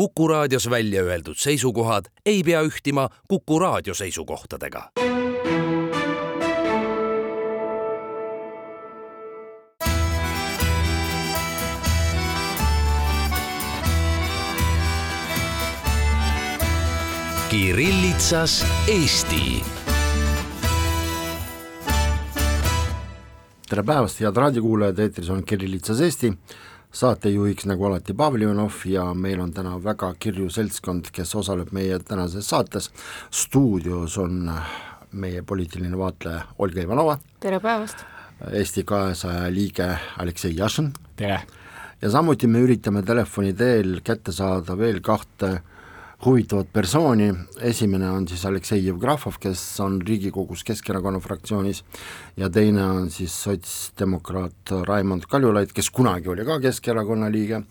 Kuku raadios välja öeldud seisukohad ei pea ühtima Kuku raadio seisukohtadega. Kirillitsas Eesti tere päevast, head raadiokuulajad, eetris on Kirillitsas Eesti saatejuhiks nagu alati Pavel Ivanov ja meil on täna väga kirju seltskond, kes osaleb meie tänases saates. stuudios on meie poliitiline vaatleja Olga Ivanova. tere päevast! Eesti kahesaja liige Aleksei Jašin. tere! ja samuti me üritame telefoni teel kätte saada veel kahte huvitavat persooni, esimene on siis Aleksei Jevgrafov, kes on Riigikogus Keskerakonna fraktsioonis. Ja teine on siis sotsdemokraat Raimond Kaljulaid, kes kunagi oli ka Keskerakonna liige.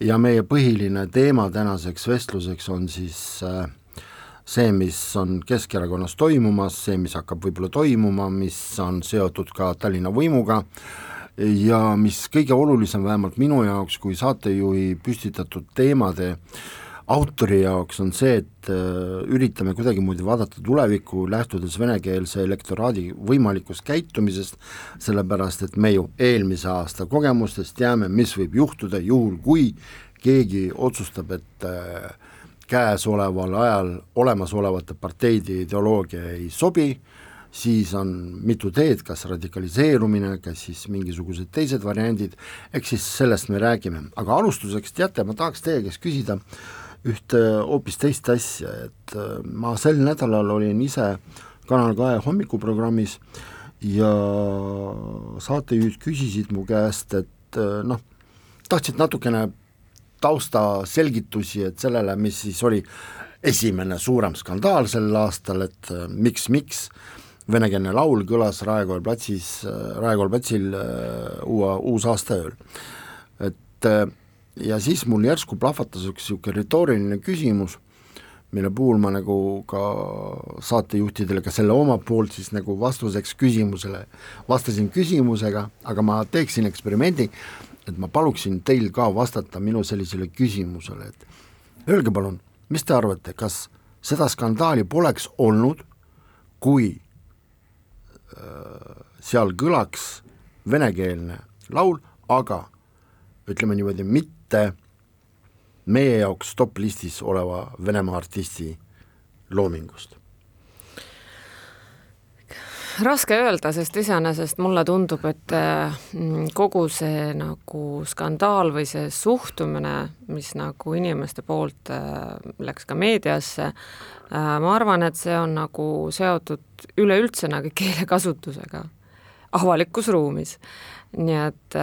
Ja meie põhiline teema tänaseks vestluseks on siis äh, see, mis on Keskerakonnas toimumas, see, mis hakkab võib-olla toimuma, mis on seotud ka Tallinna võimuga ja mis kõige olulisem, vähemalt minu jaoks kui saatejuhi püstitatud teemade äh, autori jaoks on see, et äh, üritame kuidagimoodi vaadata tulevikku, lähtudes venekeelse elektoraadi võimalikust käitumisest, sellepärast et me ju eelmise aasta kogemustest teame, mis võib juhtuda juhul, kui keegi otsustab, et äh, käesoleval ajal olemasolevate parteide ideoloogia ei sobi, siis on mitu teed, kas radikaliseerumine, kas siis mingisugused teised variandid, eks siis sellest me räägime, aga alustuseks teate, ma tahaks teie käest küsida äh, ühte hoopis teist asja, et äh, ma sel nädalal olin ise Kanal kahe hommikuprogrammis ja saatejuhid küsisid mu käest, et äh, noh, tahtsid natukene taustaselgitusi, et sellele, mis siis oli esimene suurem skandaal sel aastal, et äh, miks, miks venekeelne laul kõlas Raekoja platsis, Raekoja platsil uue, uusaastaööl. et ja siis mul järsku plahvatas üks niisugune retooriline küsimus, mille puhul ma nagu ka saatejuhtidele ka selle omalt poolt siis nagu vastuseks küsimusele vastasin küsimusega, aga ma teeksin eksperimendi, et ma paluksin teil ka vastata minu sellisele küsimusele, et öelge palun, mis te arvate, kas seda skandaali poleks olnud, kui äh, seal kõlaks venekeelne laul, aga ütleme niimoodi, mitte mitte meie jaoks top-listis oleva Venemaa artisti loomingust? raske öelda, sest iseenesest mulle tundub, et mm, kogu see nagu skandaal või see suhtumine, mis nagu inimeste poolt äh, läks ka meediasse, ma arvan, et see on nagu seotud üleüldse nagu keelekasutusega avalikus ruumis. nii et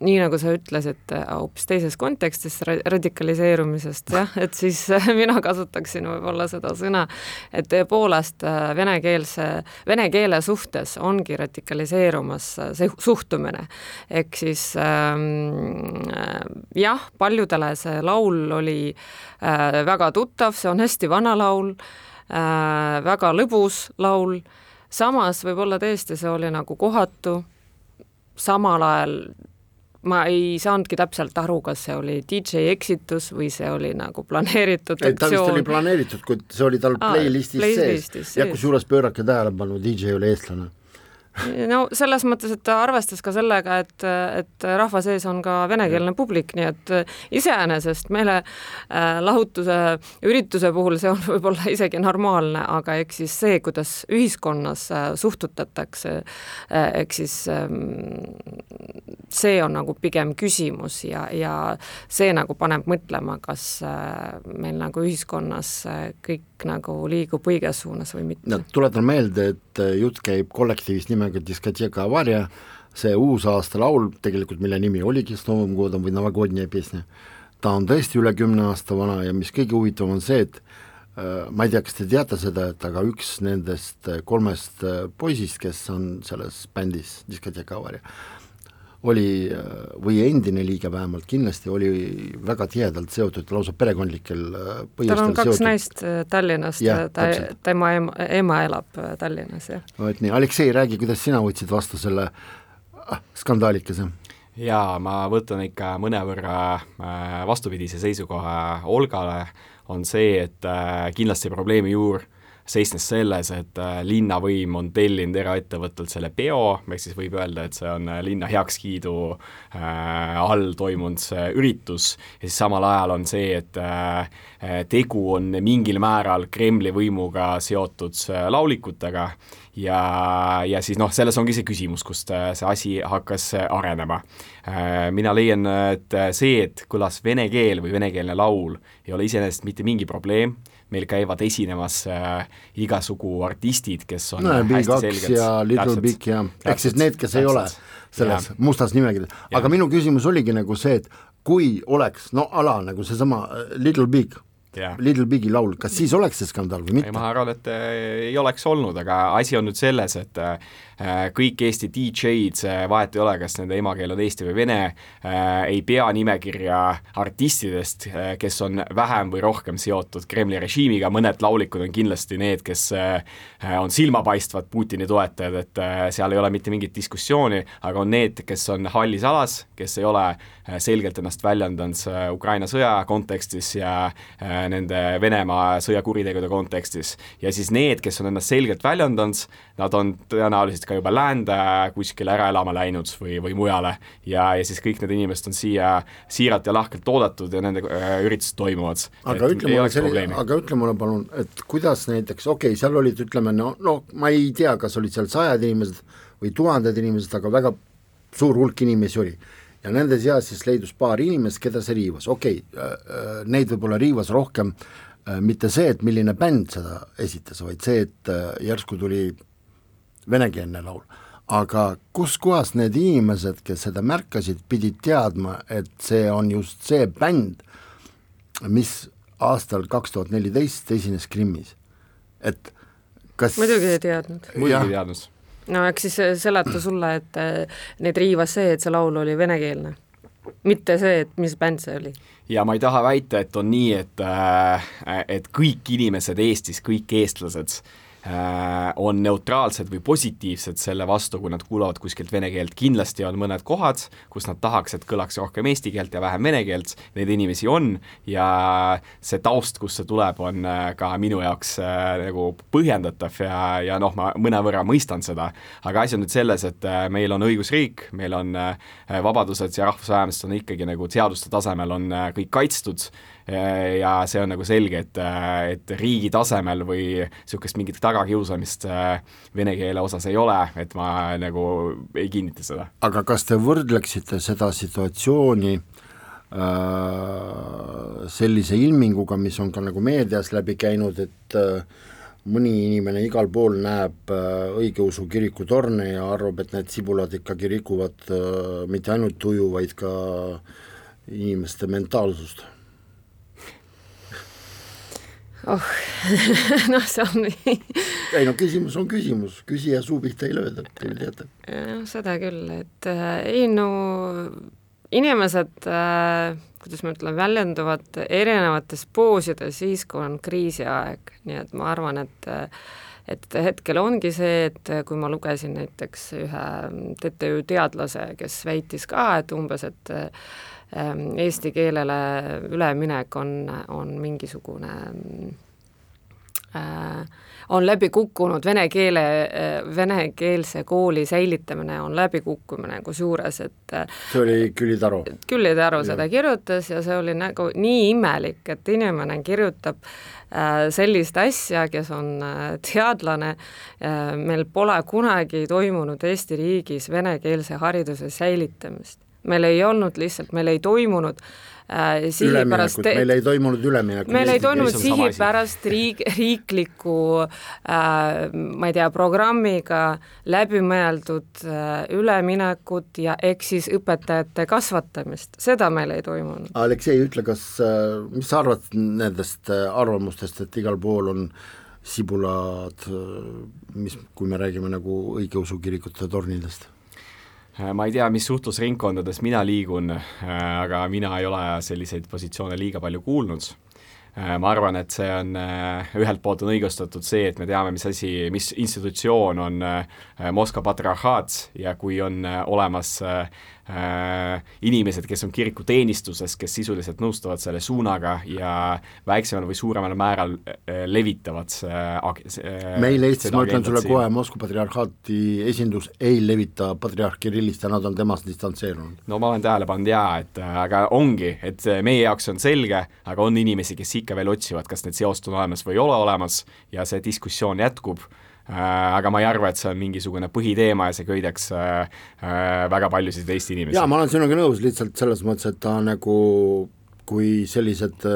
nii nagu sa ütlesid, äh, hoopis teises kontekstis radikaliseerumisest jah, et siis äh, mina kasutaksin võib-olla seda sõna, et tõepoolest äh, venekeelse, vene keele suhtes ongi radikaliseerumas see suhtumine. ehk siis ähm, jah, paljudele see laul oli äh, väga tuttav, see on hästi vana laul äh,, väga lõbus laul, samas võib-olla tõesti see oli nagu kohatu, samal ajal ma ei saanudki täpselt aru, kas see oli DJ eksitus või see oli nagu planeeritud ei, ta vist oli planeeritud, kuid see oli tal playlistis, playlistis sees. ja kusjuures pöörake tähelepanu, DJ oli eestlane no selles mõttes, et ta arvestas ka sellega, et, et rahva sees on ka venekeelne publik, nii et iseenesest meelelahutuse äh, ürituse puhul see on võib-olla isegi normaalne, aga eks siis see, kuidas ühiskonnas äh, suhtutatakse, äh, eks siis ähm, see on nagu pigem küsimus ja, ja see nagu paneb mõtlema, kas meil nagu ühiskonnas kõik nagu liigub õiges suunas või mitte. no tuletan meelde, et jutt käib kollektiivist nimega nimega Diskoteka avaria, see uusaasta laul tegelikult, mille nimi oligi S Novым Godom või Novogodne pesne, ta on tõesti üle kümne aasta vana ja mis kõige huvitavam on see, et äh, ma ei tea, kas te teate seda, et aga üks nendest äh, kolmest äh, poisist, kes on selles bändis Diskoteka avaria, oli või endine liige vähemalt kindlasti oli väga tihedalt seotud lausa perekondlikel põhjustel tal on kaks seotud. naist Tallinnast ja ta, tema ema, ema elab Tallinnas, jah. vot nii, Aleksei, räägi, kuidas sina võtsid vastu selle ah, skandaalikese? jaa, ma võtan ikka mõnevõrra vastupidise seisukoha Olgale, on see, et kindlasti probleemi juur seisnes selles, et äh, linnavõim on tellinud eraettevõttelt selle peo, ehk siis võib öelda, et see on äh, linna heakskiidu äh, all toimunud see üritus. Ja siis samal ajal on see, et tegu on mingil määral Kremli võimuga seotud laulikutega ja, ja siis noh, selles ongi see küsimus, kust see asi hakkas arenema. Mina leian, et see, et kõlas vene keel või venekeelne laul, ei ole iseenesest mitte mingi probleem, meil käivad esinemas äh, igasugu artistid, kes on no, hästi B2 selgelt ja Little Big ja ehk siis need, kes täpselt, ei ole selles ja. mustas nimekirjas, aga minu küsimus oligi nagu see, et kui oleks no ala nagu seesama äh, Little Big yeah. Little Bigi laul, kas siis oleks see skandaal või mitte? ma arvan, et äh, ei oleks olnud, aga asi on nüüd selles, et äh, kõik Eesti DJ-d, vahet ei ole, kas nende emakeel on eesti või vene, äh, ei pea nimekirja artistidest, kes on vähem või rohkem seotud Kremli režiimiga, mõned laulikud on kindlasti need, kes on silmapaistvad Putini toetajad, et seal ei ole mitte mingit diskussiooni, aga on need, kes on hallis alas, kes ei ole selgelt ennast väljendanud Ukraina sõja kontekstis ja nende Venemaa sõjakuritegude kontekstis. ja siis need, kes on ennast selgelt väljendanud, nad on tõenäoliselt ka juba läände kuskile ära elama läinud või, või mujale. Ja, ja siis kõik need inimesed on siia siiralt ja lahkelt oodatud ja nende äh, üritused toimuvad. aga ütle mulle selline, aga ütle mulle palun, et kuidas näiteks, okei okay,, seal olid, ütleme no, no ma ei tea, kas olid seal sajad inimesed või tuhanded inimesed, aga väga suur hulk inimesi oli. Ja nende seas siis leidus paar inimest, keda see riivas, okei okay, äh, äh,, neid võib-olla riivas rohkem mitte see, et milline bänd seda esitas, vaid see, et järsku tuli venekeelne laul. aga kuskohast need inimesed, kes seda märkasid, pidid teadma, et see on just see bänd, mis aastal kaks tuhat neliteist esines Krimmis, et kas muidugi ei teadnud. muidugi ei teadnud. No eks siis äh, seleta sulle, et äh, neid riivas see, et see laul oli venekeelne, mitte see, et mis bänd see oli. Ja ma ei taha väita, et on nii, et, äh, et kõik inimesed Eestis, kõik eestlased Äh, on neutraalsed või positiivsed selle vastu, kui nad kuulavad kuskilt vene keelt, kindlasti on mõned kohad, kus nad tahaks, et kõlaks rohkem eesti keelt ja vähem vene keelt, neid inimesi on ja see taust, kust see tuleb, on äh, ka minu jaoks äh, nagu põhjendatav ja, ja noh, ma mõnevõrra mõistan seda, aga asi on nüüd selles, et meil on õigusriik, meil on vabadused ja rahvusvähemused on ikkagi nagu seaduste tasemel on kõik kaitstud ja see on nagu selge, et, et riigi tasemel või niisugust mingit tagakiusamist äh, vene keele osas ei ole, et ma nagu ei kinnita seda. aga kas te võrdleksite seda situatsiooni äh, sellise ilminguga, mis on ka nagu meedias läbi käinud, et äh, mõni inimene igal pool näeb äh, õigeusu kiriku torne ja arvab, et need sibulad ikkagi rikuvad äh, mitte ainult tuju, vaid ka inimeste mentaalsust oh noh, see on ei no küsimus on küsimus, küsija suu pihta ei lööda, te ju teate. jah, seda küll, et äh, ei no inimesed äh, kuidas ma ütlen, väljenduvad erinevates poosides siis, kui on kriisiaeg, nii et ma arvan, et et hetkel ongi see, et kui ma lugesin näiteks ühe TTÜ teadlase, kes väitis ka, et umbes, et Ähm, eesti keelele üleminek on, on mingisugune äh, on läbi kukkunud, vene keele, äh, venekeelse kooli säilitamine on läbikukkumine, kusjuures et äh, see oli Külli Taro? Külli Taro seda kirjutas ja see oli nagu nii imelik, et inimene kirjutab sellist asja, kes on teadlane, meil pole kunagi toimunud Eesti riigis venekeelse hariduse säilitamist meil ei olnud lihtsalt, meil ei toimunud äh, sihipärast meil ei toimunud üleminekut. meil ei toimunud sihipärast riik, riikliku äh, ma ei tea, programmiga läbimõeldud äh, üleminekut ja eks siis õpetajate kasvatamist, seda meil ei toimunud. Aleksei, ütle, kas äh,, mis sa arvad nendest äh, arvamustest, et igal pool on sibulad, äh, mis, kui me räägime nagu õigeusu kirikute tornidest ma ei tea, mis suhtlusringkondades mina liigun, äh, aga mina ei ole selliseid positsioone liiga palju kuulnud. Äh, ma arvan, et see on, ühelt poolt on õigustatud see, et me teame, mis asi, mis institutsioon on Moskva patriarhaat ja kui on olemas äh, inimesed, kes on kirikuteenistuses, kes sisuliselt nõustuvad selle suunaga ja väiksemal või suuremal määral äh, levitavad äh, meil Eestis, ma ütlen sulle kohe, Moskva patriarhaati esindus ei levita patriarh Kirillist ja nad on temast distantseerunud. no ma olen tähele pannud jaa, et äh, aga ongi, et äh, meie jaoks on selge, aga on inimesi, kes ikka veel otsivad, kas need seost on olemas või ei ole olemas ja see diskussioon jätkub Äh, aga ma ei arva, et see on mingisugune põhiteema ja see köidaks äh, äh, väga paljusid Eesti inimesi. jaa, ma olen sinuga nõus, lihtsalt selles mõttes, et ta nagu kui sellised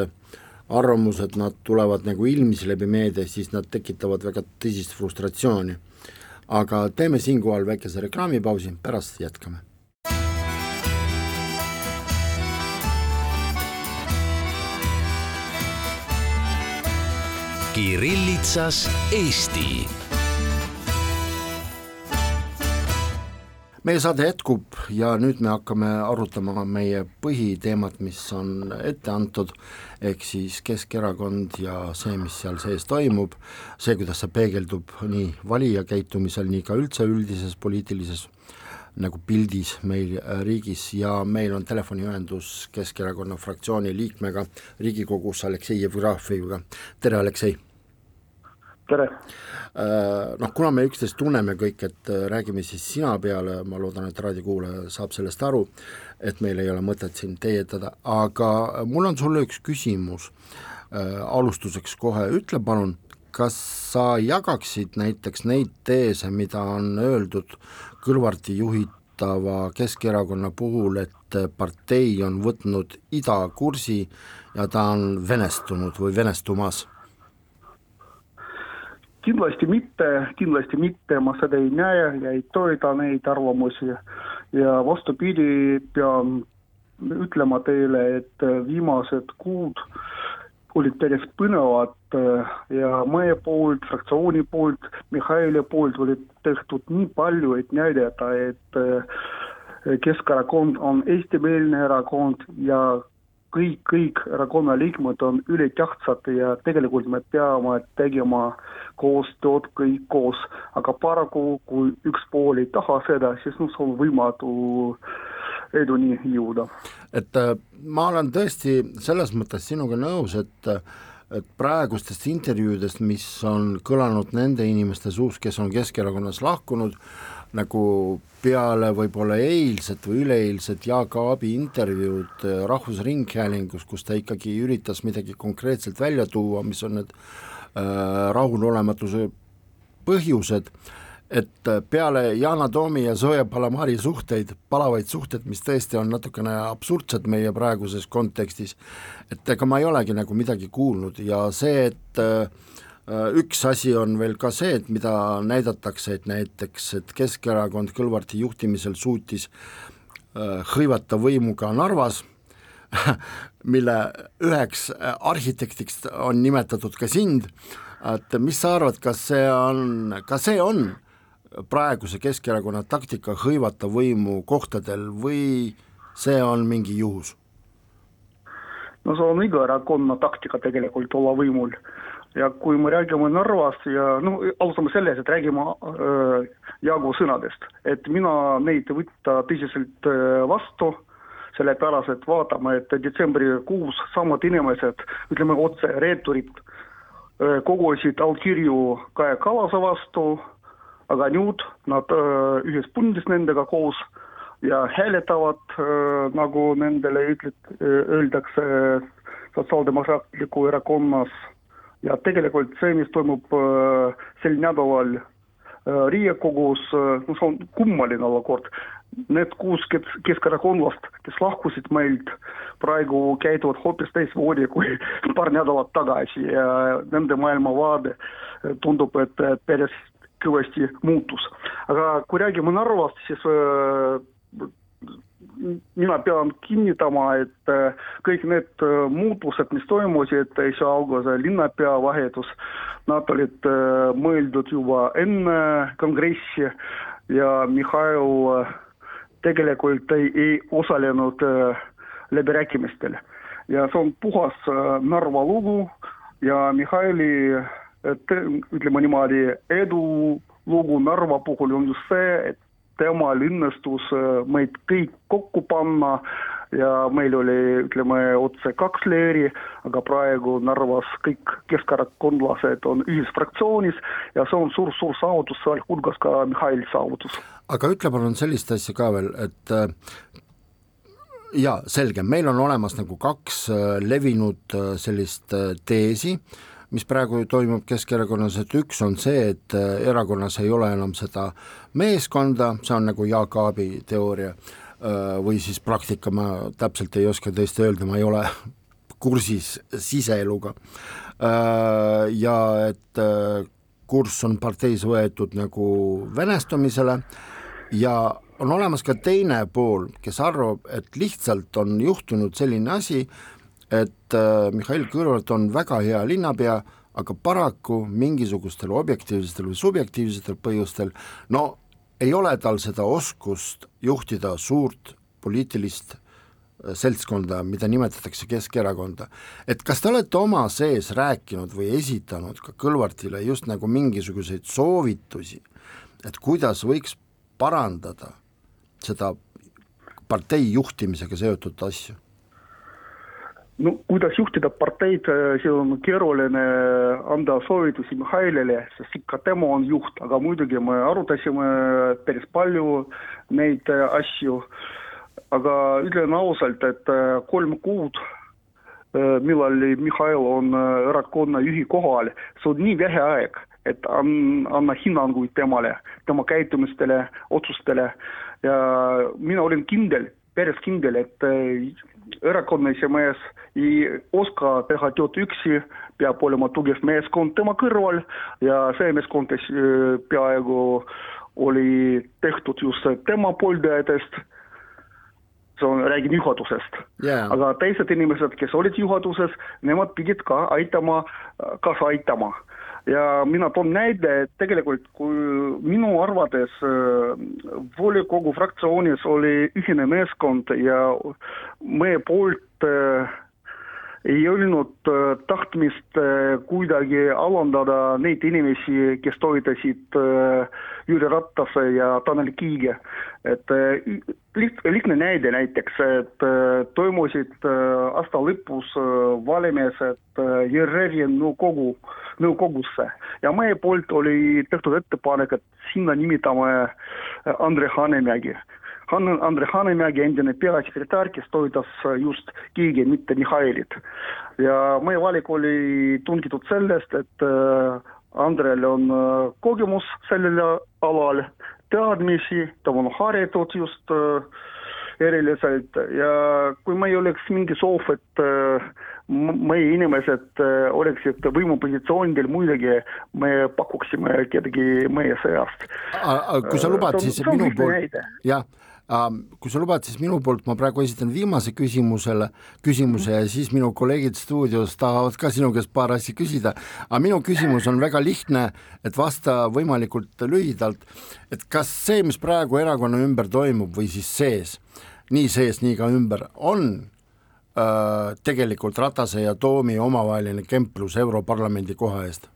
arvamused, nad tulevad nagu ilmsi läbi meedia, siis nad tekitavad väga tõsist frustratsiooni. aga teeme siinkohal väikese reklaamipausi, pärast jätkame Kirillitsas Eesti meie saade jätkub ja nüüd me hakkame arutama meie põhiteemat, mis on ette antud, ehk siis Keskerakond ja see, mis seal sees toimub, see, kuidas see peegeldub nii valija käitumisel, nii ka üldse üldises poliitilises nagu pildis meil riigis ja meil on telefoniühendus Keskerakonna fraktsiooni liikmega Riigikogus Aleksei Jevgrafiga, tere Aleksei! Tere! Äh, noh, kuna me üksteist tunneme kõik, et äh, räägime siis sina peale, ma loodan, et raadiokuulaja saab sellest aru, et meil ei ole mõtet siin teietada, aga mul on sulle üks küsimus äh, alustuseks kohe, ütle palun, kas sa jagaksid näiteks neid teese, mida on öeldud Kõlvarti juhitava Keskerakonna puhul, et partei on võtnud idakursi ja ta on venestunud või venestumas kindlasti mitte, kindlasti mitte, ma seda ei näe ja ei toeta neid arvamusi. Ja vastupidi, pean ütlema teile, et viimased kuud olid päris põnevad. Ja meie poolt, fraktsiooni poolt, Mihhaili poolt olid tehtud nii palju, et näidata, et Keskerakond on eestimeelne erakond ja kõik, kõik erakonna liikmed on ülitähtsad ja tegelikult me peame tegema koostööd kõik koos, aga paraku, kui üks pool ei taha seda, siis noh, on võimatu eduni jõuda. et äh, ma olen tõesti selles mõttes sinuga nõus, et et praegustest intervjuudest, mis on kõlanud nende inimeste suust, kes on Keskerakonnas lahkunud, nagu peale võib-olla eilset või üleeilset Jaak Aabi intervjuud äh, Rahvusringhäälingus, kus ta ikkagi üritas midagi konkreetselt välja tuua, mis on need äh, rahulolematuse põhjused, et äh, peale Yana Toomi ja Zoe Palamari suhteid, palavaid suhteid, mis tõesti on natukene absurdsed meie praeguses kontekstis, et ega ma ei olegi nagu midagi kuulnud ja see, et äh, üks asi on veel ka see, et mida näidatakse, et näiteks, et Keskerakond Kõlvarti juhtimisel suutis äh, hõivata võimu ka Narvas, mille üheks äh, arhitektiks on nimetatud ka sind, et mis sa arvad, kas see on, kas see on praeguse Keskerakonna taktika hõivata võimu kohtadel või see on mingi juhus? no see on iga erakonna taktika tegelikult olla võimul ja kui me räägime Narvast ja no alustame sellest, et räägime äh, Jaagu sõnadest, et mina neid võtta tõsiselt äh, vastu, sellepärast et vaatame, et detsembrikuus samad inimesed, ütleme otse, reeturid äh, kogusid allkirju Kaja Kallase vastu, aga nüüd nad äh, ühes pundis nendega koos ja hääletavad äh, nagu nendele ütled, öeldakse sotsiaaldemokraatliku erakonnas ja tegelikult see, mis toimub äh, sel nädalal äh, Riigikogus, äh, no see on kummaline olukord. Need kuus keskerakondlast, kes lahkusid meilt, praegu käituvad hoopis teistmoodi kui paar nädalat tagasi ja nende maailmavaade tundub, et päris kõvasti muutus. aga kui räägime Narvast, siis mina pean kinnitama, et äh, kõik need äh, muutused, mis toimusid, esialgu see linnapea vahetus, nad olid äh, mõeldud juba enne kongressi ja Mihhail tegelikult ei, ei osalenud läbirääkimistel. ja see on puhas Narva lugu ja Mihhaili ütleme niimoodi, edulugu Narva puhul on just see, et temal õnnestus meid kõik kokku panna ja meil oli, ütleme otse kaks leeri, aga praegu Narvas kõik keskerakondlased on ühisfraktsioonis ja see on suur-suur saavutus, sealhulgas ka Mihhaili saavutus. aga ütle palun sellist asja ka veel, et äh, jaa, selge, meil on olemas nagu kaks äh, levinud äh, sellist teesi, mis praegu toimub Keskerakonnas, et üks on see, et erakonnas ei ole enam seda meeskonda, see on nagu Jaak Aabi teooria Äh, või siis praktika, ma täpselt ei oska tõesti öelda, ma ei ole kursis siseeluga. Äh, ja et äh, kurss on parteis võetud nagu venestumisele ja on olemas ka teine pool, kes arvab, et lihtsalt on juhtunud selline asi, et Mihhail Kõlvart on väga hea linnapea, aga paraku mingisugustel objektiivsetel või subjektiivsetel põhjustel no ei ole tal seda oskust juhtida suurt poliitilist äh, seltskonda, mida nimetatakse Keskerakonda. et kas te olete oma sees rääkinud või esitanud ka Kõlvartile just nagu mingisuguseid soovitusi, et kuidas võiks parandada seda partei juhtimisega seotud asju? No kuidas juhtida parteid, äh, see on keeruline anda soovitusi Mihhailile, sest ikka tema on juht, aga muidugi me arutasime päris palju neid äh, asju. aga ütlen ausalt, et äh, kolm kuud, millal Mihhail on erakonna juhi kohal, see on nii vähe aeg, et an-, anna hinnanguid temale, tema käitumistele, otsustele ja mina olin kindel, päris kindel, et erakonna esimees ei oska teha tööd üksi, peab olema tugev meeskond tema kõrval ja see meeskond peaaegu oli tehtud just tema pooldajatest, see on, räägin juhatusest. Yeah.. aga teised inimesed, kes olid juhatuses, nemad pidid ka aitama, kaasa aitama ja mina toon näide, et tegelikult kui minu arvates äh, volikogu fraktsioonis oli ühine meeskond ja meie poolt äh, ei olnud äh, tahtmist kuidagi alandada neid inimesi, kes toetasid Jüri Ratase ja Tanel Kiige. et liht-, lihtne näide näiteks, et toimusid aasta lõpus valimised ERR-i nõukogu nõukogusse ja meie poolt oli tehtud ettepanek, et sinna nimetame äh, Andre Hanemägi. Han-, Andre Hanemägi, endine peasekretär, kes toetas just Kiigi, mitte Mihhailit. ja meie valik oli tungitud sellest, et äh, Andrel on äh, kogemus sellel alal, teadmisi, ta on haritud just eriliselt ja kui meil oleks mingi soov, et meie inimesed äh, oleksid võimupositsioonidel, muidugi me pakuksime kedagi meie seast. kui sa lubad, siis minu poolt, jah, kui sa lubad, siis minu poolt ma praegu esitan viimase küsimusele, küsimuse ja siis minu kolleegid stuudios tahavad ka sinu käest paar asja küsida, aga minu küsimus on väga lihtne, et vasta võimalikult lühidalt, et kas see, mis praegu erakonna ümber toimub või siis sees, nii sees, nii ka ümber, on äh, tegelikult Ratase ja Toomi omavaheline kemplus Europarlamendi koha eest?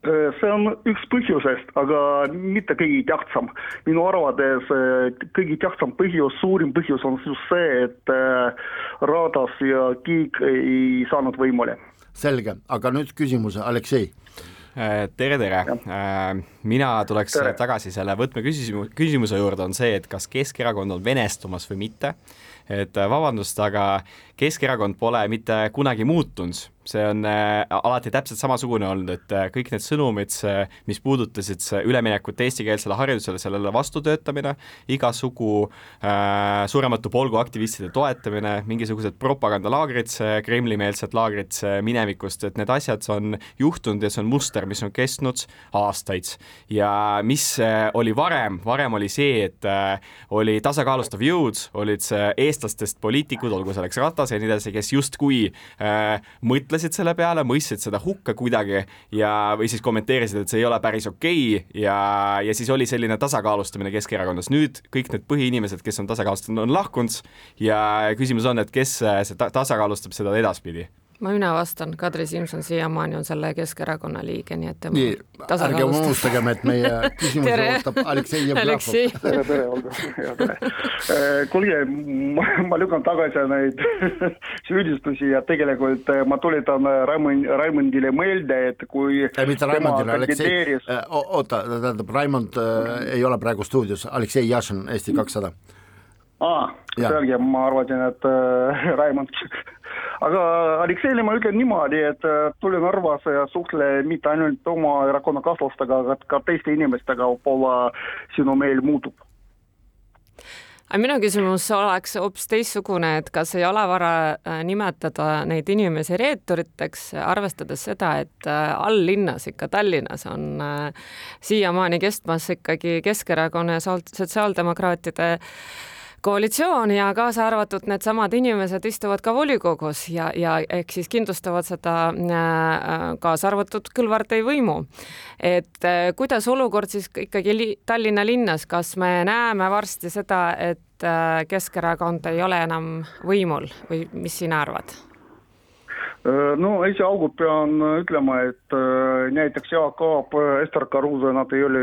Äh, see on üks põhjusest, aga mitte kõige tähtsam. minu arvates äh, kõige tähtsam põhjus, suurim põhjus on just see, et äh, Ratas ja Kiik ei saanud võimule. selge, aga nüüd küsimus, Aleksei tere, tere! mina tuleks tere. tagasi selle võtmeküsimuse, küsimuse juurde, on see, et kas Keskerakond on venestumas või mitte et vabandust, aga Keskerakond pole mitte kunagi muutunud, see on äh, alati täpselt samasugune olnud, et äh, kõik need sõnumid, mis puudutasid üleminekut eestikeelsele haridusele, sellele vastutöötamine, igasugu äh, Surematu Polgu aktivistide toetamine, mingisugused propagandalaagrid, Kremli-meelsed laagrid minevikust, et need asjad on juhtunud ja see on muster, mis on kestnud aastaid. ja mis oli varem, varem oli see, et äh, oli tasakaalustav jõud, olid eestlastest poliitikud, olgu selleks Ratas, ja nii edasi, kes justkui äh, mõtlesid selle peale, mõistsid seda hukka kuidagi ja, või siis kommenteerisid, et see ei ole päris okei okay, ja, ja siis oli selline tasakaalustamine Keskerakonnas. nüüd kõik need põhiinimesed, kes on tasakaalustanud, on lahkunud ja küsimus on, et kes see ta tasakaalustab seda edaspidi ma mina vastan, Kadri Simson siiamaani on selle Keskerakonna liige, nii et tema nii, ärge unustagem, et meie küsimusi ootab Aleksei Jevgrafov. tere, tere, Olga, ja tere. kuulge, ma, ma lükkan tagasi neid süüdistusi ja tegelikult ma tuletan Raimond, Raimondile meelde, et kui ei, mitte Raimondile, Aleksei, oota, tähendab, Raimond äh, ei ole praegu stuudios, Aleksei Jašin, Eesti kakssada aa, selge, ma arvasin, et äh, Raimond aga Alekseile ma ütlen niimoodi, et äh, tule Narvasse ja suhtle mitte ainult oma erakonnakaaslastega, aga ka teiste inimestega, võib-olla sinu meel muutub. Aga minu küsimus oleks hoopis teistsugune, et kas ei ole vara äh, nimetada neid inimesi reeturiteks, arvestades seda, et äh, alllinnas ikka Tallinnas on siiamaani kestmas ikkagi Keskerakonna ja sotsiaaldemokraatide koalitsioon ja kaasa arvatud needsamad inimesed istuvad ka volikogus ja, ja ehk siis kindlustavad seda äh, kaasa arvatud Kõlvartei võimu. et äh, kuidas olukord siis ikkagi li Tallinna linnas, kas me näeme varsti seda, et äh, Keskerakond ei ole enam võimul või mis sina arvad? no esialgu pean ütlema, et näiteks Jaak Aab, Ester Karuse, nad ei ole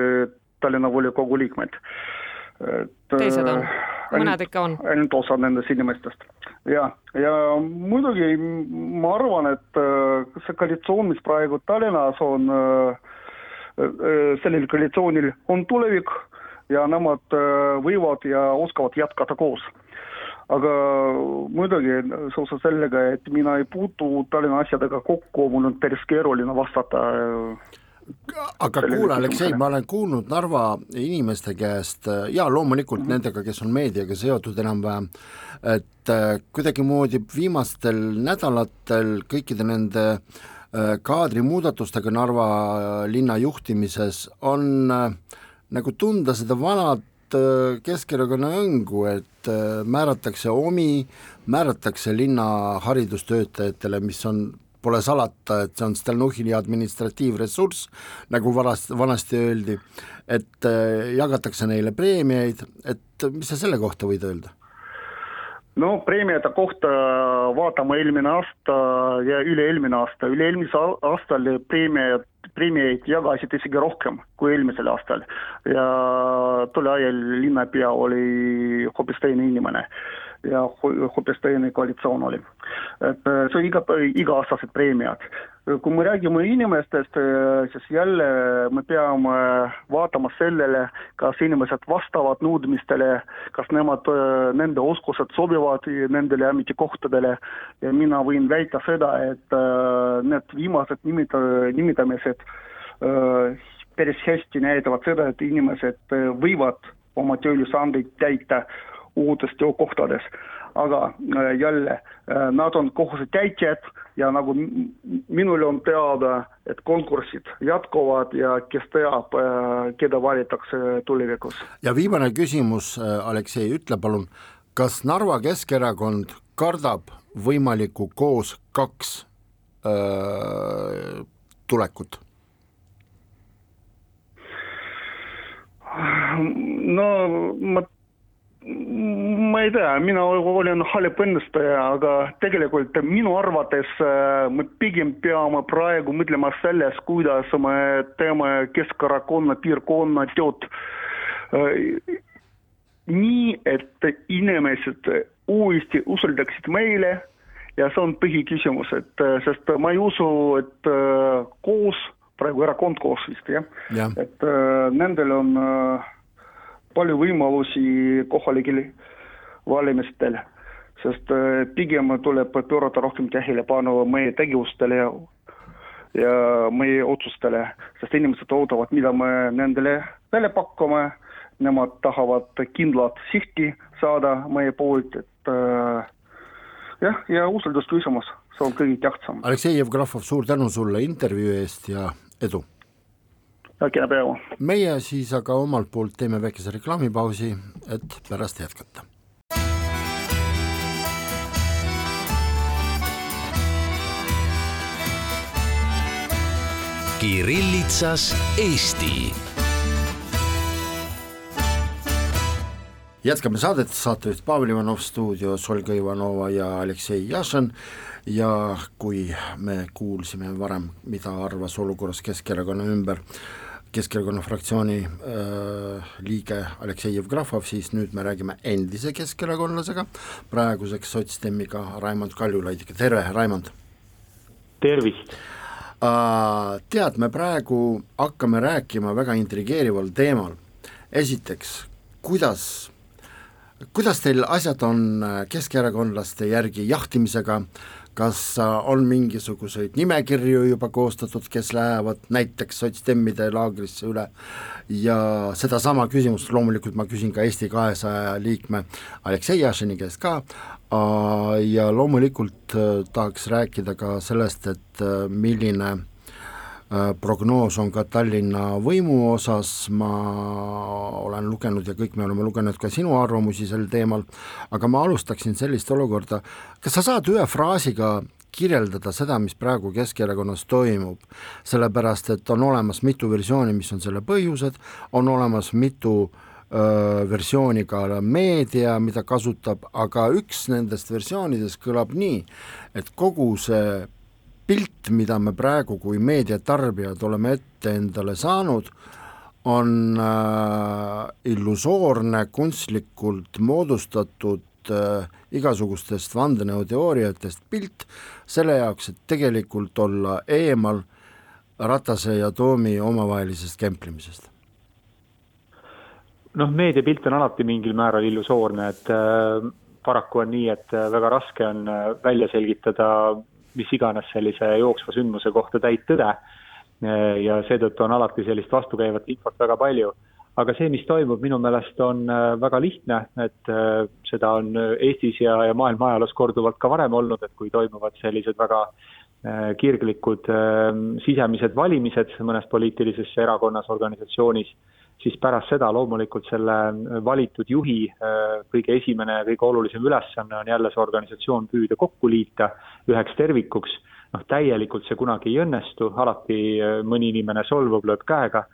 Tallinna volikogu liikmed et teised on, mõned ikka on? ainult osa nendest inimestest. ja, ja muidugi ma arvan, et äh, see koalitsioon, mis praegu Tallinnas on, äh, äh, sellel koalitsioonil on tulevik ja nemad võivad ja oskavad jätkata koos aga muidugi seoses sellega, et mina ei puutu Tallinna asjadega kokku, mul on päris keeruline vastata aga kuule, Aleksei, ma olen kuulnud Narva inimeste käest ja loomulikult mm -hmm. nendega, kes on meediaga seotud enam-vähem, et äh, kuidagimoodi viimastel nädalatel kõikide nende äh, kaadrimuudatustega Narva äh, linna juhtimises on nagu tunda seda vanat Keskerakonna õngu, et määratakse omi, määratakse linna haridustöötajatele, mis on pole salata, et see on Stalnuhhini administratiivressurss, nagu varast, vanasti öeldi, et äh, jagatakse neile preemiaid, et mis sa selle kohta võid öelda? no preemiate kohta vaatame eelmine aasta ja üle-eelmine aasta, üle-eelmisel aastal preemiad, preemiaid jagasid isegi rohkem kui eelmisel aastal. Ja tol ajal linnapea oli hoopis teine inimene ja hoopis teine koalitsioon oli. et äh, see iga, iga-aastased preemiad. kui me räägime inimestest, äh, siis jälle me peame vaatama sellele, kas inimesed vastavad nõudmistele, kas nemad, äh, nende oskused sobivad nendele ametikohtadele ja mina võin väita seda, et need viimased nimita-, nimetamised päris hästi näitavad seda, et inimesed võivad oma tööülesandeid täita uutes töökohtades. aga äh, jälle, äh, nad on kohusetäitjad ja nagu minule on teada, et konkursid jätkuvad ja kes teab, äh, keda valitakse tulevikus. ja viimane küsimus, Aleksei, ütle palun, kas Narva Keskerakond kardab võimalikku koos kaks öö, tulekut? no ma ma ei tea, mina olen halb ennustaja, aga tegelikult minu arvates äh, me pigem peame praegu mõtlema selles, kuidas me teeme Keskerakonna piirkonna tööd äh, nii, et inimesed uuesti usaldaksid meile ja see on põhiküsimus, et äh, sest ma ei usu, et koos, praegu erakond koos vist jah ja., et nendel on äh, palju võimalusi kohalikel valimistel, sest äh, pigem tuleb pöörata rohkem tähelepanu meie tegevustele ja, meie otsustele, sest inimesed ootavad, mida me nendele välja pakume, nemad tahavad kindlat sihti saada meie poolt, et äh, jah, ja usaldusküsimus, see on kõige tähtsam. Aleksei Jevgrafov, suur tänu sulle intervjuu eest ja edu! Kena päeva! meie siis aga omalt poolt teeme väikese reklaamipausi, et pärast jätkata. Kirillitsas Eesti. jätkame saadet, saatejuht Pavel Ivanov stuudios, Olga Ivanova ja Aleksei Jašin ja kui me kuulsime varem, mida arvas olukorrast Keskerakonna ümber Keskerakonna fraktsiooni äh, liige Aleksei Jevgrafov, siis nüüd me räägime endise keskerakondlasega, praeguseks sotsdemmiga Raimond Kaljulaidiga, tere, Raimond! tervist äh,! Tead, me praegu hakkame rääkima väga intrigeerival teemal, esiteks, kuidas kuidas teil asjad on äh, keskerakondlaste järgi jahtimisega, kas äh, on mingisuguseid nimekirju juba koostatud, kes lähevad näiteks sotsdemmide laagrisse üle? Ja sedasama küsimust loomulikult ma küsin ka Eesti kahesaja liikme Aleksei Jašini käest ka. Äh, ja loomulikult tahaks rääkida ka sellest, et milline Äh, prognoos on ka Tallinna võimu osas, ma olen lugenud ja kõik me oleme lugenud ka sinu arvamusi sel teemal, aga ma alustaksin sellist olukorda, kas sa saad ühe fraasiga kirjeldada seda, mis praegu Keskerakonnas toimub, sellepärast et on olemas mitu versiooni, mis on selle põhjused, on olemas mitu öö, versiooni ka meedia, mida kasutab, aga üks nendest versioonidest kõlab nii, et kogu see pilt, mida me praegu kui meediatarbijad oleme ette endale saanud, on äh, illusoorne, kunstlikult moodustatud äh, igasugustest vandenõuteooriatest pilt, selle jaoks, et tegelikult olla eemal Ratase ja Toomi omavahelisest kemplimisest. Noh, meediapilt on alati mingil määral illusoorne, et äh, paraku on nii, et äh, väga raske on äh, välja selgitada mis iganes sellise jooksva sündmuse kohta täit tõde. ja seetõttu on alati sellist vastukäivat infot väga palju. aga see, mis toimub, minu meelest on äh, väga lihtne, et äh, seda on Eestis ja, ja maailma ajaloos korduvalt ka varem olnud, et kui toimuvad sellised väga äh, kirglikud sisemised valimised mõnes poliitilises erakonnas, organisatsioonis siis pärast seda loomulikult selle valitud juhi äh, kõige esimene ja kõige olulisem ülesanne on jälle see organisatsioon püüda kokku liita üheks tervikuks. noh, täielikult see kunagi ei õnnestu, alati äh, mõni inimene solvub, lööb käega,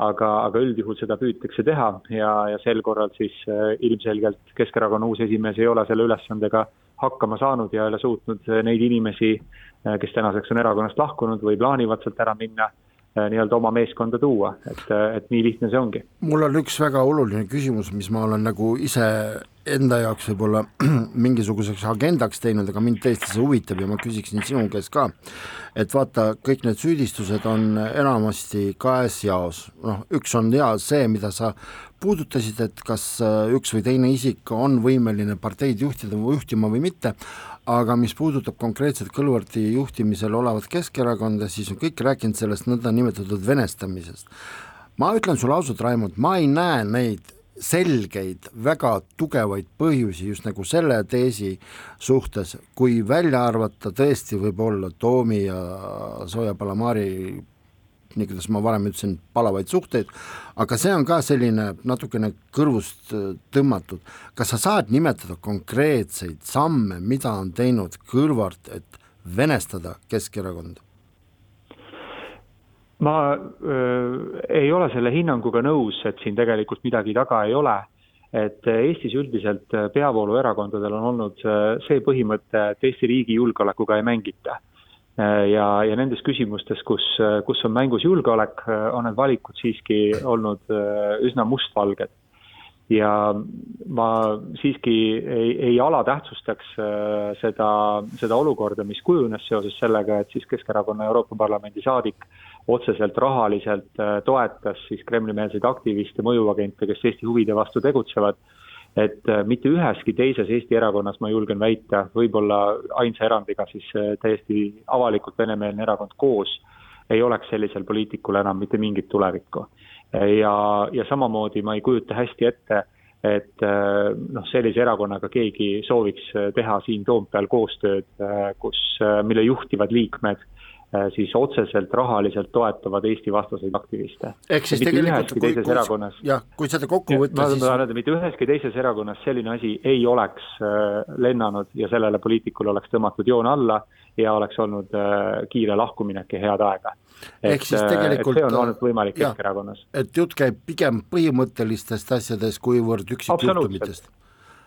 aga, aga üldjuhul seda püütakse teha ja, ja sel korral siis äh, ilmselgelt Keskerakonna uus esimees ei ole selle ülesandega hakkama saanud ja ei ole suutnud neid inimesi, kes tänaseks on erakonnast lahkunud või plaanivad sealt ära minna Äh, nii-öelda oma meeskonda tuua, et, äh, et nii lihtne see ongi. mul on üks väga oluline küsimus, mis ma olen nagu ise enda jaoks võib-olla mingisuguseks agendaks teinud, aga mind tõesti see huvitab ja ma küsiksin sinu käest ka, et vaata, kõik need süüdistused on enamasti kahes jaos, noh, üks on jaa see, mida sa puudutasid, et kas äh, üks või teine isik on võimeline parteid juhtida või juhtima või mitte, aga mis puudutab konkreetselt Kõlvarti juhtimisel olevat Keskerakonda, siis on kõik rääkinud sellest nõndanimetatud venestamisest. ma ütlen sulle ausalt, Raimond, ma ei näe neid selgeid, väga tugevaid põhjusi just nagu selle teesi suhtes, kui välja arvata tõesti võib-olla Toomi ja Zoja Palamari nii kuidas ma varem ütlesin, palavaid suhteid, aga see on ka selline natukene kõrvust äh, tõmmatud. kas sa saad nimetada konkreetseid samme, mida on teinud Kõlvart, et venestada Keskerakonda? ma öö, ei ole selle hinnanguga nõus, et siin tegelikult midagi taga ei ole. et Eestis üldiselt peavooluerakondadel on olnud see põhimõte, et Eesti riigi julgeolekuga ei mängita Äh, ja, ja nendes küsimustes, kus, kus on mängus julgeolek, äh, on need valikud siiski olnud äh, üsna mustvalged. ja ma siiski ei, ei alatähtsustaks seda, seda olukorda, mis kujunes seoses sellega, et siis Keskerakonna Euroopa Parlamendi saadik otseselt rahaliselt toetas siis Kremli-meelseid aktiviste, mõjuagente, kes Eesti huvide vastu tegutsevad et äh, mitte üheski teises Eesti erakonnas, ma julgen väita, võib-olla ainsa erandiga siis äh, täiesti avalikult venemeelne erakond koos, ei oleks sellisel poliitikul enam mitte mingit tulevikku. ja, ja samamoodi ma ei kujuta hästi ette, et äh, noh, sellise erakonnaga keegi sooviks teha siin Toompeal koostööd, kus, mille juhtivad liikmed Äh, siis otseselt rahaliselt toetavad Eesti vastaseid aktiviste. ehk siis tegelikult kui, kui, erakonnas, jah, kui seda kokku võtta, siis ma tahan öelda, mitte üheski teises erakonnas selline asi ei oleks äh, lennanud ja sellele poliitikule oleks tõmmatud joon alla ja oleks olnud äh, kiire lahkuminek ja head aega. ehk siis tegelikult see on olnud võimalik Keskerakonnas. et jutt käib pigem põhimõttelistest asjadest, kuivõrd üksikjuhtumitest.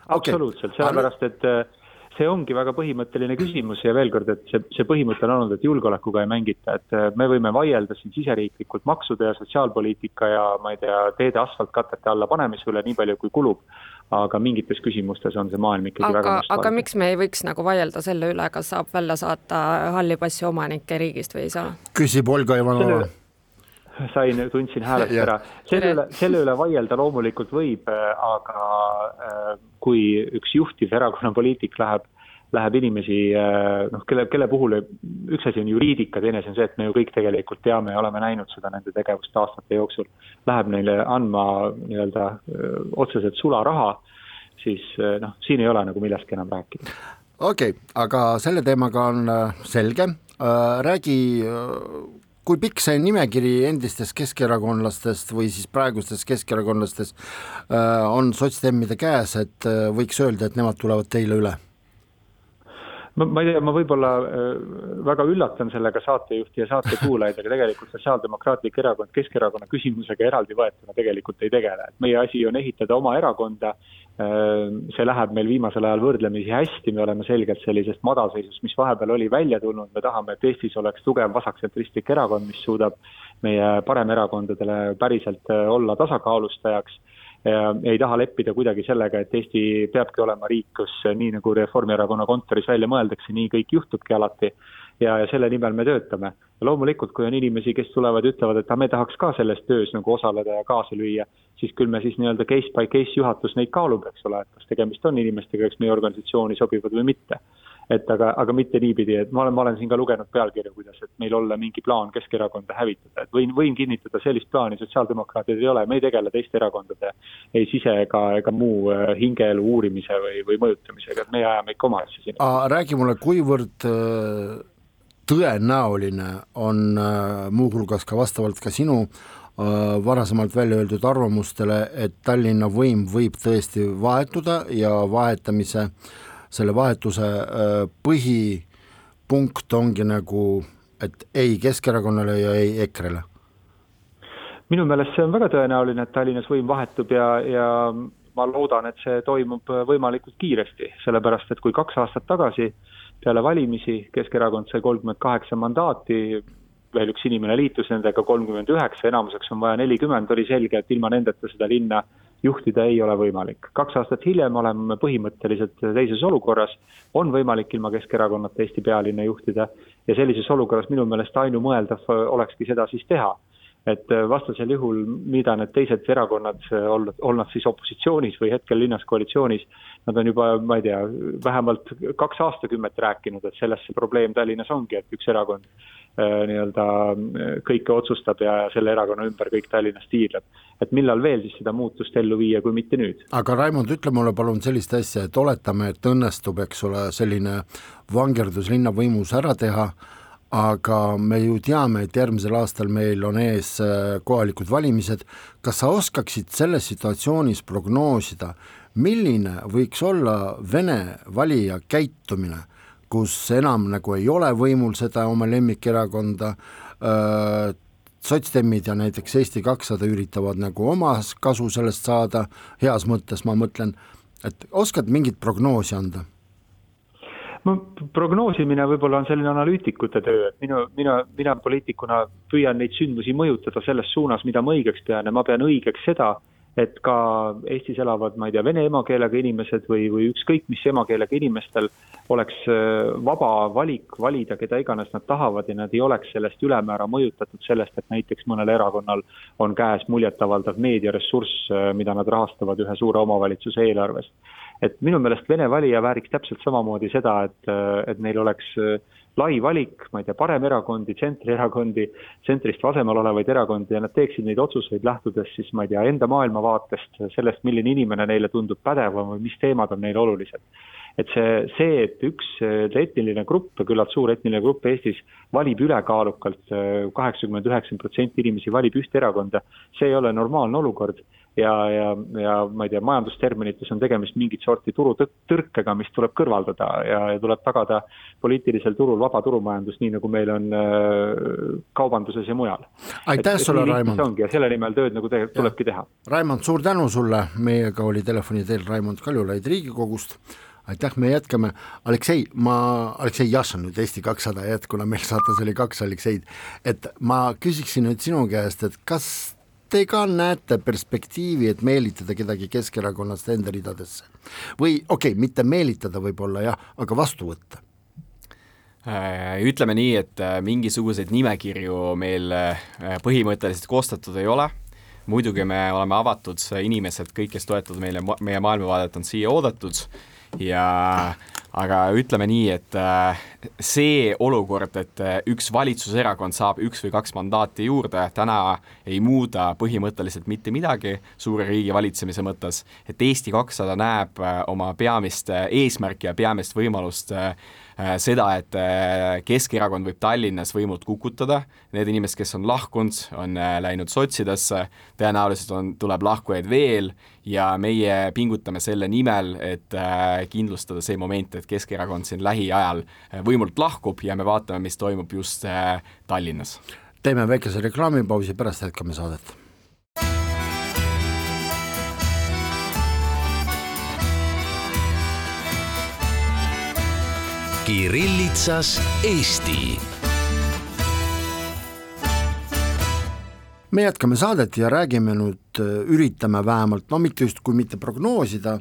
absoluutselt okay., sellepärast et see ongi väga põhimõtteline küsimus ja veel kord, et see, see põhimõte on olnud, et julgeolekuga ei mängita, et äh, me võime vaielda siin siseriiklikult maksude ja sotsiaalpoliitika ja ma ei tea, teede asfaltkatete alla panemise üle nii palju, kui kulub. aga mingites küsimustes on see maailm ikkagi aga, väga aga miks me ei võiks nagu vaielda selle üle, kas saab välja saata halli passi omanikke riigist või ei saa? küsib Olga Ivanova sain, tundsin häälest ära. selle üle, selle üle vaielda loomulikult võib, äh, aga äh, kui üks juhtiv erakonna poliitik läheb, läheb inimesi, äh, noh, kelle, kelle puhul üks asi on juriidika, teine asi on see, et me ju kõik tegelikult teame ja oleme näinud seda nende tegevust aastate jooksul, läheb neile andma nii-öelda otseselt sularaha, siis noh, siin ei ole nagu millestki enam rääkida. okei okay,, aga selle teemaga on selge, räägi kui pikk see nimekiri endistest keskerakondlastest või siis praegustest keskerakondlastest äh, on sotsdemmide käes, et äh, võiks öelda, et nemad tulevad teile üle? ma, ma ei tea, ma võib-olla äh, väga üllatan sellega saatejuhti ja saatekuulajaid, aga tegelikult Sotsiaaldemokraatlik Erakond Keskerakonna küsimusega eraldi võetuna tegelikult ei tegele, et meie asi on ehitada oma erakonda see läheb meil viimasel ajal võrdlemisi hästi, me oleme selgelt sellisest madalseisust, mis vahepeal oli välja tulnud, me tahame, et Eestis oleks tugev vasaktsentristlik erakond, mis suudab meie paremerakondadele päriselt äh, olla tasakaalustajaks. Ei taha leppida kuidagi sellega, et Eesti peabki olema riik, kus nii nagu Reformierakonna kontoris välja mõeldakse, nii kõik juhtubki alati ja, ja selle nimel me töötame. ja loomulikult, kui on inimesi, kes tulevad ja ütlevad, et me tahaks ka selles töös nagu osaleda ja kaasa lüüa, siis küll me siis nii-öelda case by case juhatus neid kaalub, eks ole, et kas tegemist on inimestega, kes meie organisatsiooni sobivad või mitte et aga, aga mitte niipidi, et ma olen, ma olen siin ka lugenud pealkirju, kuidas, et meil olla mingi plaan Keskerakonda hävitada, et võin, võin kinnitada, sellist plaani sotsiaaldemokraatidel ei ole, me ei tegele teiste erakondade ei sise ega, ega muu äh, hingeelu uurimise või, või mõjutamisega, et meie ajame ikka oma asja siin. räägi mulle, kuivõrd äh, tõenäoline on äh, muuhulgas ka vastavalt ka sinu varasemalt välja öeldud arvamustele, et Tallinna võim võib tõesti vahetuda ja vahetamise äh, selle vahetuse äh, põhipunkt ongi nagu, et ei Keskerakonnale ja ei EKRE-le? minu meelest see on väga tõenäoline, et Tallinnas võim vahetub ja, ja ma loodan, et see toimub võimalikult kiiresti, sellepärast et kui kaks aastat tagasi peale valimisi Keskerakond sai kolmkümmend kaheksa mandaati, veel üks inimene liitus nendega, kolmkümmend üheksa, enamuseks on vaja nelikümmend, oli selge, et ilma nendeta seda linna juhtida ei ole võimalik. kaks aastat hiljem oleme põhimõtteliselt teises olukorras, on võimalik ilma Keskerakonnata Eesti pealinna juhtida. Ja sellises olukorras minu meelest ainumõeldav olekski seda siis teha et vastasel juhul, mida need teised erakonnad, olnud, olnud siis opositsioonis või hetkel linnas koalitsioonis, nad on juba, ma ei tea, vähemalt kaks aastakümmet rääkinud, et selles see probleem Tallinnas ongi, et üks erakond Äh, nii-öelda äh, kõike otsustab ja selle erakonna ümber kõik Tallinnas tiirleb. et millal veel siis seda muutust ellu viia, kui mitte nüüd? aga Raimond, ütle mulle palun sellist asja, et oletame, et õnnestub, eks ole, selline vangerdus linnavõimus ära teha, aga me ju teame, et järgmisel aastal meil on ees äh, kohalikud valimised, kas sa oskaksid selles situatsioonis prognoosida, milline võiks olla Vene valija käitumine kus enam nagu ei ole võimul seda oma lemmikerakonda, sotsdemmid ja näiteks Eesti kakssada üritavad nagu oma kasu sellest saada, heas mõttes ma mõtlen, et oskad mingit prognoosi anda? No prognoosimine võib-olla on selline analüütikute töö, et minu, mina, mina poliitikuna püüan neid sündmusi mõjutada selles suunas, mida ma õigeks pean ja ma pean õigeks seda, et ka Eestis elavad, ma ei tea, vene emakeelega inimesed või, või ükskõik mis emakeelega inimestel oleks äh, vaba valik valida, keda iganes nad tahavad ja nad ei oleks sellest ülemäära mõjutatud sellest, et näiteks mõnel erakonnal on käes muljetavaldav meediaressurss, äh, mida nad rahastavad ühe suure omavalitsuse eelarvest. Et minu meelest Vene valija vääriks täpselt samamoodi seda, et, äh, et neil oleks lai valik, ma ei tea, paremerakondi, tsentrierakondi, tsentrist vasemal olevaid erakondi ja nad teeksid neid otsuseid lähtudes siis, ma ei tea, enda maailmavaatest, sellest, milline inimene neile tundub pädevam või mis teemad on neile olulised. et see, see, et üks etniline grupp, küllalt suur etniline grupp Eestis valib ülekaalukalt, kaheksakümmend, üheksakümmend protsenti inimesi valib ühte erakonda, see ei ole normaalne olukord ja, ja, ja ma ei tea, majandusterminites on tegemist mingit sorti turutõrkega, mis tuleb kõrvaldada ja, ja tuleb tagada poliitilisel turul vaba turumajandus, nii nagu meil on äh, kaubanduses ja mujal. aitäh sulle, Raimond! ongi ja selle nimel tööd nagu te, tulebki teha. Raimond, suur tänu sulle, meiega oli telefoni teel Raimond Kaljulaid Riigikogust, aitäh, me jätkame, Aleksei, ma, Aleksei Jašin nüüd Eesti kakssada ja et kuna meil saates oli kaks Alekseid, et ma küsiksin nüüd sinu käest, et kas te ka näete perspektiivi, et meelitada kedagi Keskerakonnast enda ridadesse. Või okei okay,, mitte meelitada võib-olla jah, aga vastu võtta? Äh, ütleme nii, et äh, mingisuguseid nimekirju meil äh, põhimõtteliselt koostatud ei ole, muidugi me oleme avatud inimesed, kõik, kes toetavad meile, meie maailmavaadet, on siia oodatud. Ja aga ütleme nii, et see olukord, et üks valitsuserakond saab üks või kaks mandaati juurde, täna ei muuda põhimõtteliselt mitte midagi suure riigi valitsemise mõttes, et Eesti kakssada näeb oma peamist eesmärki ja peamist võimalust Äh, seda, et äh, Keskerakond võib Tallinnas võimult kukutada, need inimesed, kes on lahkunud, on äh, läinud sotsidesse, tõenäoliselt on, tuleb lahkujaid veel ja meie pingutame selle nimel, et kindlustada see moment, et Keskerakond siin lähiajal võimult lahkub ja me vaatame, mis toimub just Tallinnas. teeme väikese reklaamipausi, pärast jätkame saadet Kirillitsas Eesti. me jätkame saadet ja räägime nüüd, üritame vähemalt, no mitte justkui mitte prognoosida,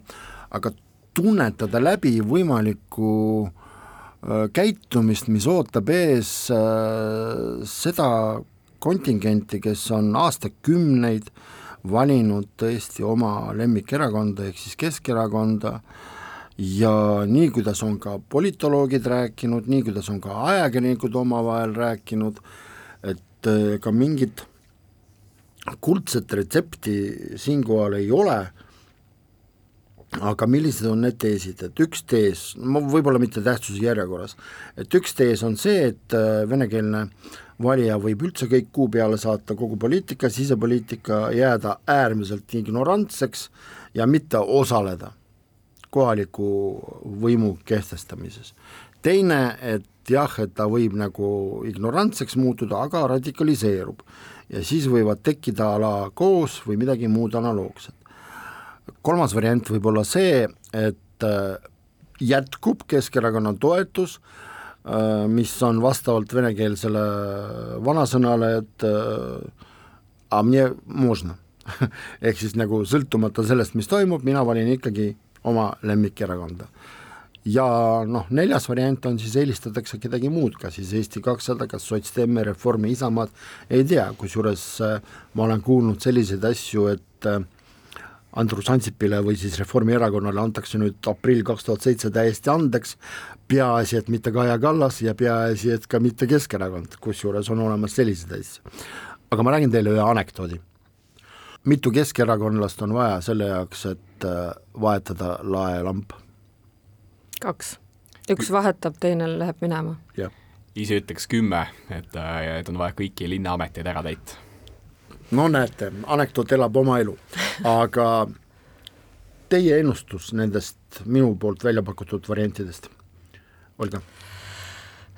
aga tunnetada läbi võimalikku äh, käitumist, mis ootab ees äh, seda kontingenti, kes on aastakümneid valinud tõesti oma lemmikerakonda ehk siis Keskerakonda äh,, ja nii, kuidas on ka politoloogid rääkinud, nii kuidas on ka ajakirjanikud omavahel rääkinud, et äh, ka mingit kuldset retsepti siinkohal ei ole, aga millised on need teesid, et üks tees, ma võib-olla mitte tähtsuse järjekorras, et üks tees on see, et äh, venekeelne valija võib üldse kõik kuu peale saata, kogu poliitika, sisepoliitika, jääda äärmiselt ignorantseks ja mitte osaleda kohaliku võimu kehtestamises. teine, et jah, et ta võib nagu ignorantseks muutuda, aga radikaliseerub ja siis võivad tekkida ala koos või midagi muud analoogset. kolmas variant võib olla see, et äh, jätkub Keskerakonna toetus, äh, mis on vastavalt venekeelsele vanasõnale, et äh, a mne možna ehk siis nagu sõltumata sellest, mis toimub, mina valin ikkagi oma lemmikerakonda. ja noh, neljas variant on siis eelistatakse kedagi muud, kas siis Eesti kakssada, kas Sotsdemme, Reformi, Isamaad, ei tea, kusjuures äh, ma olen kuulnud selliseid asju, et äh, Andrus Ansipile või siis Reformierakonnale antakse nüüd aprill kaks tuhat seitse täiesti andeks, peaasi, et mitte Kaja Kallas ja peaasi, et ka mitte Keskerakond, kusjuures on olemas selliseid asju. aga ma räägin teile ühe anekdoodi mitu keskerakondlast on vaja selle jaoks, et äh, vahetada laelamp? kaks, üks vahetab, teine läheb minema. ise ütleks kümme, et, äh, et on vaja kõiki linnaameteid ära täita. no näete, anekdoot elab oma elu, aga teie ennustus nendest minu poolt välja pakutud variantidest, Olga?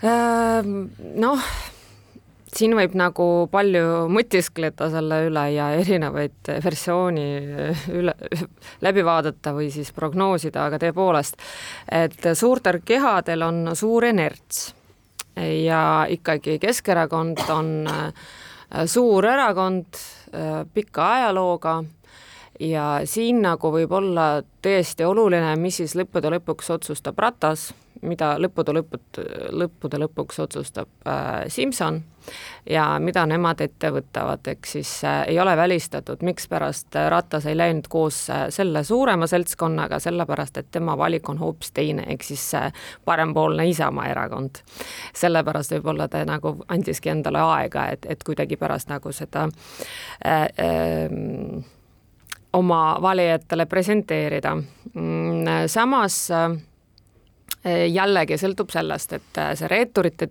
Ehm, noh siin võib nagu palju mõtiskleda selle üle ja erinevaid versiooni üle, läbi vaadata või siis prognoosida, aga tõepoolest, et suurtel kehadel on suur inerts. Ja ikkagi Keskerakond on äh, suur erakond äh, pika ajalooga ja siin nagu võib olla tõesti oluline, mis siis lõppude lõpuks otsustab Ratas, mida lõppude lõpud, lõppude lõpuks otsustab äh, Simson ja mida nemad ette võtavad, ehk siis äh, ei ole välistatud, mikspärast Ratas ei läinud koos äh, selle suurema seltskonnaga, sellepärast et tema valik on hoopis teine, ehk siis äh, parempoolne Isamaa erakond. sellepärast võib-olla ta nagu andiski endale aega, et, et kuidagi pärast nagu seda äh, äh, oma valijatele presenteerida. Mm, samas äh, jällegi sõltub sellest, et äh, see reeturite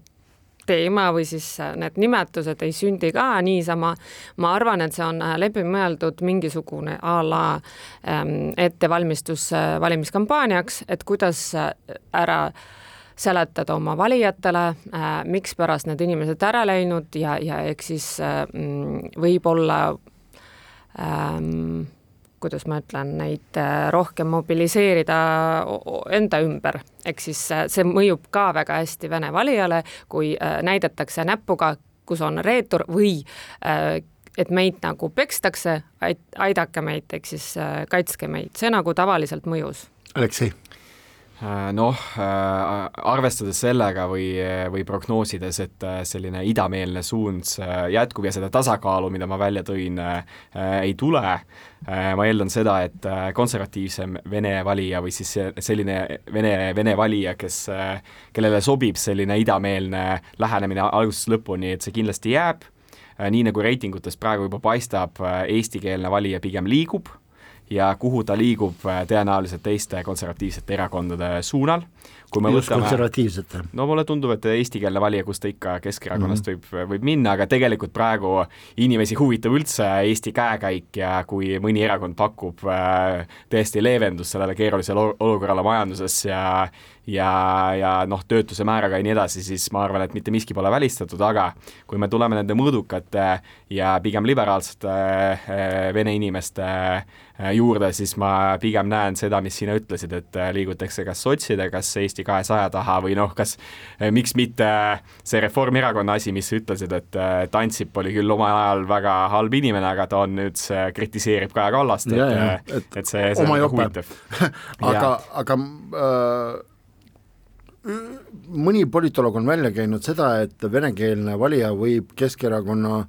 teema või siis äh, need nimetused ei sündi ka niisama. ma arvan, et see on läbimõeldud mingisugune a la ähm, ettevalmistus valimiskampaaniaks, et kuidas ära seletada oma valijatele mikspärast need inimesed ära läinud ja, ja eks siis äh, võib-olla ähm, kuidas ma ütlen, neid rohkem mobiliseerida enda ümber, ehk siis see mõjub ka väga hästi Vene valijale, kui näidatakse näpuga, kus on reetur või et meid nagu pekstakse, aidake meid, ehk siis kaitske meid, see nagu tavaliselt mõjus. Aleksei? Äh, noh, äh, arvestades sellega või, või prognoosides, et äh, selline idameelne suund jätkub ja seda tasakaalu, mida ma välja tõin, ei tule, ma eeldan seda, et konservatiivsem Vene valija või siis selline Vene, Vene valija, kes, kellele sobib selline idameelne lähenemine algusest lõpuni, et see kindlasti jääb, nii nagu reitingutest praegu juba paistab, eestikeelne valija pigem liigub ja kuhu ta liigub äh, tõenäoliselt teiste konservatiivsete erakondade suunal. kui me Just võtame, konservatiivsete? no mulle tundub, et eestikeelne valija, kus ta ikka Keskerakonnast mm -hmm. võib, võib minna, aga tegelikult praegu inimesi huvitab üldse Eesti käekäik ja kui mõni erakond pakub äh, tõesti leevendust sellele keerulisele olukorrale majanduses ja ja, ja noh, töötuse määraga ja nii edasi, siis ma arvan, et mitte miski pole välistatud, aga kui me tuleme nende mõõdukate ja pigem liberaalsete äh, vene inimeste juurde, siis ma pigem näen seda, mis sina ütlesid, et äh, liigutakse kas sotside, kas Eesti kahesaja taha või noh, kas miks mitte see Reformierakonna asi, mis ütlesid, et, Ansip oli küll omal ajal väga halb inimene, aga ta on nüüd, kritiseerib Kaja Kallast, et, et, et see, see on huvitav. Aga, aga äh mõni politoloog on välja käinud seda, et venekeelne valija võib Keskerakonna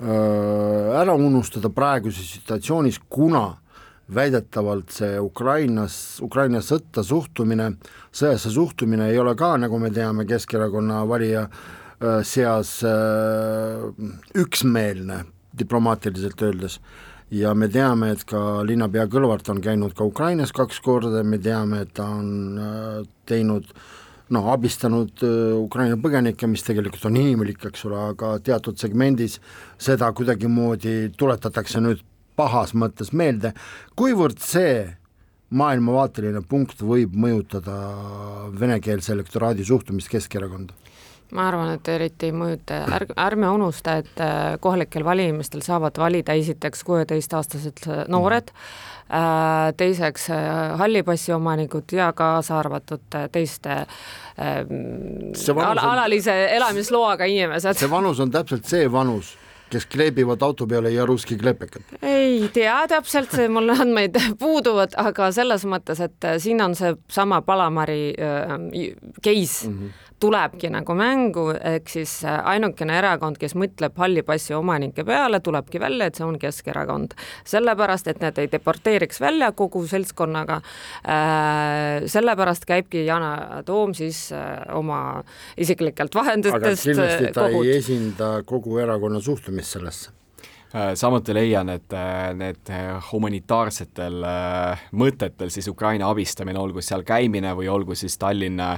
ära unustada praeguses situatsioonis, kuna väidetavalt see Ukrainas, Ukraina sõtta suhtumine, sõjasse suhtumine ei ole ka, nagu me teame, Keskerakonna valija seas üksmeelne, diplomaatiliselt öeldes. Ja me teame, et ka linnapea Kõlvart on käinud ka Ukrainas kaks korda, me teame, et ta on teinud äh, noh, abistanud äh, Ukraina põgenikke, mis tegelikult on inimlik, eks ole, aga teatud segmendis seda kuidagimoodi tuletatakse nüüd pahas mõttes meelde, kuivõrd see maailmavaateline punkt võib mõjutada venekeelse elektoraadi suhtumist Keskerakonda? ma arvan, et eriti ei mõjuta, ärge, ärme unusta, et äh, kohalikel valimistel saavad valida esiteks kuueteistaastased noored mm, Äh, teiseks äh, halli passi omanikud ja kaasa arvatud äh, teiste al alalise elamisloaga inimesed. see vanus on täpselt see vanus kes kleebivad auto peale ja russki klepekat? ei tea täpselt, mul andmeid puuduvad, aga selles mõttes, et siin on seesama Palamari äh, case mm, -hmm tulebki nagu mängu, ehk siis äh, ainukene erakond, kes mõtleb halli passi omanike peale, tulebki välja, et see on Keskerakond. sellepärast, et need ei deporteeriks välja kogu seltskonnaga äh,, sellepärast käibki Yana Toom siis äh, oma isiklikelt vahenditest aga kindlasti ta kohut. ei esinda kogu erakonna suhtumist sellesse samuti leian, et äh, need äh, humanitaarsetel mõtetel siis Ukraina abistamine, olgu seal käimine või olgu siis Tallinna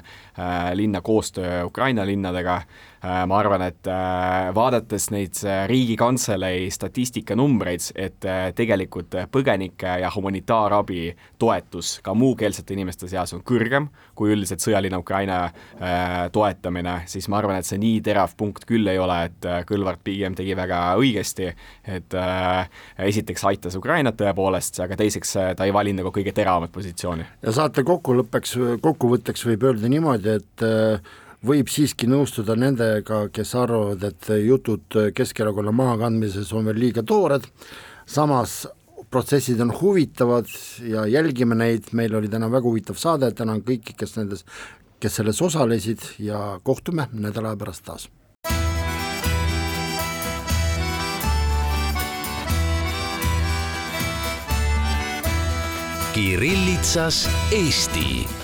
linna koostöö Ukraina linnadega, Äh, ma arvan, et äh, vaadates neid äh, Riigikantselei statistikanumbreid, et tegelikult põgenike ja humanitaarabi toetus ka muukeelsete inimeste seas on kõrgem kui üldiselt sõjaline Ukraina toetamine, siis ma arvan, et see nii terav punkt küll ei ole, et Kõlvart pigem tegi väga õigesti, et esiteks aitas Ukrainat tõepoolest, aga teiseks ta ei valinud nagu kõige teravamat positsiooni. ja saate kokkulõppeks, kokkuvõtteks võib öelda niimoodi, et võib siiski nõustuda nendega, kes arvavad, et jutud Keskerakonna mahakandmises on veel liiga toored, samas protsessid on huvitavad ja jälgime neid, meil oli täna väga huvitav saade, tänan kõiki, kes nendes, kes selles osalesid ja kohtume nädala pärast taas. Kirillitsas Eesti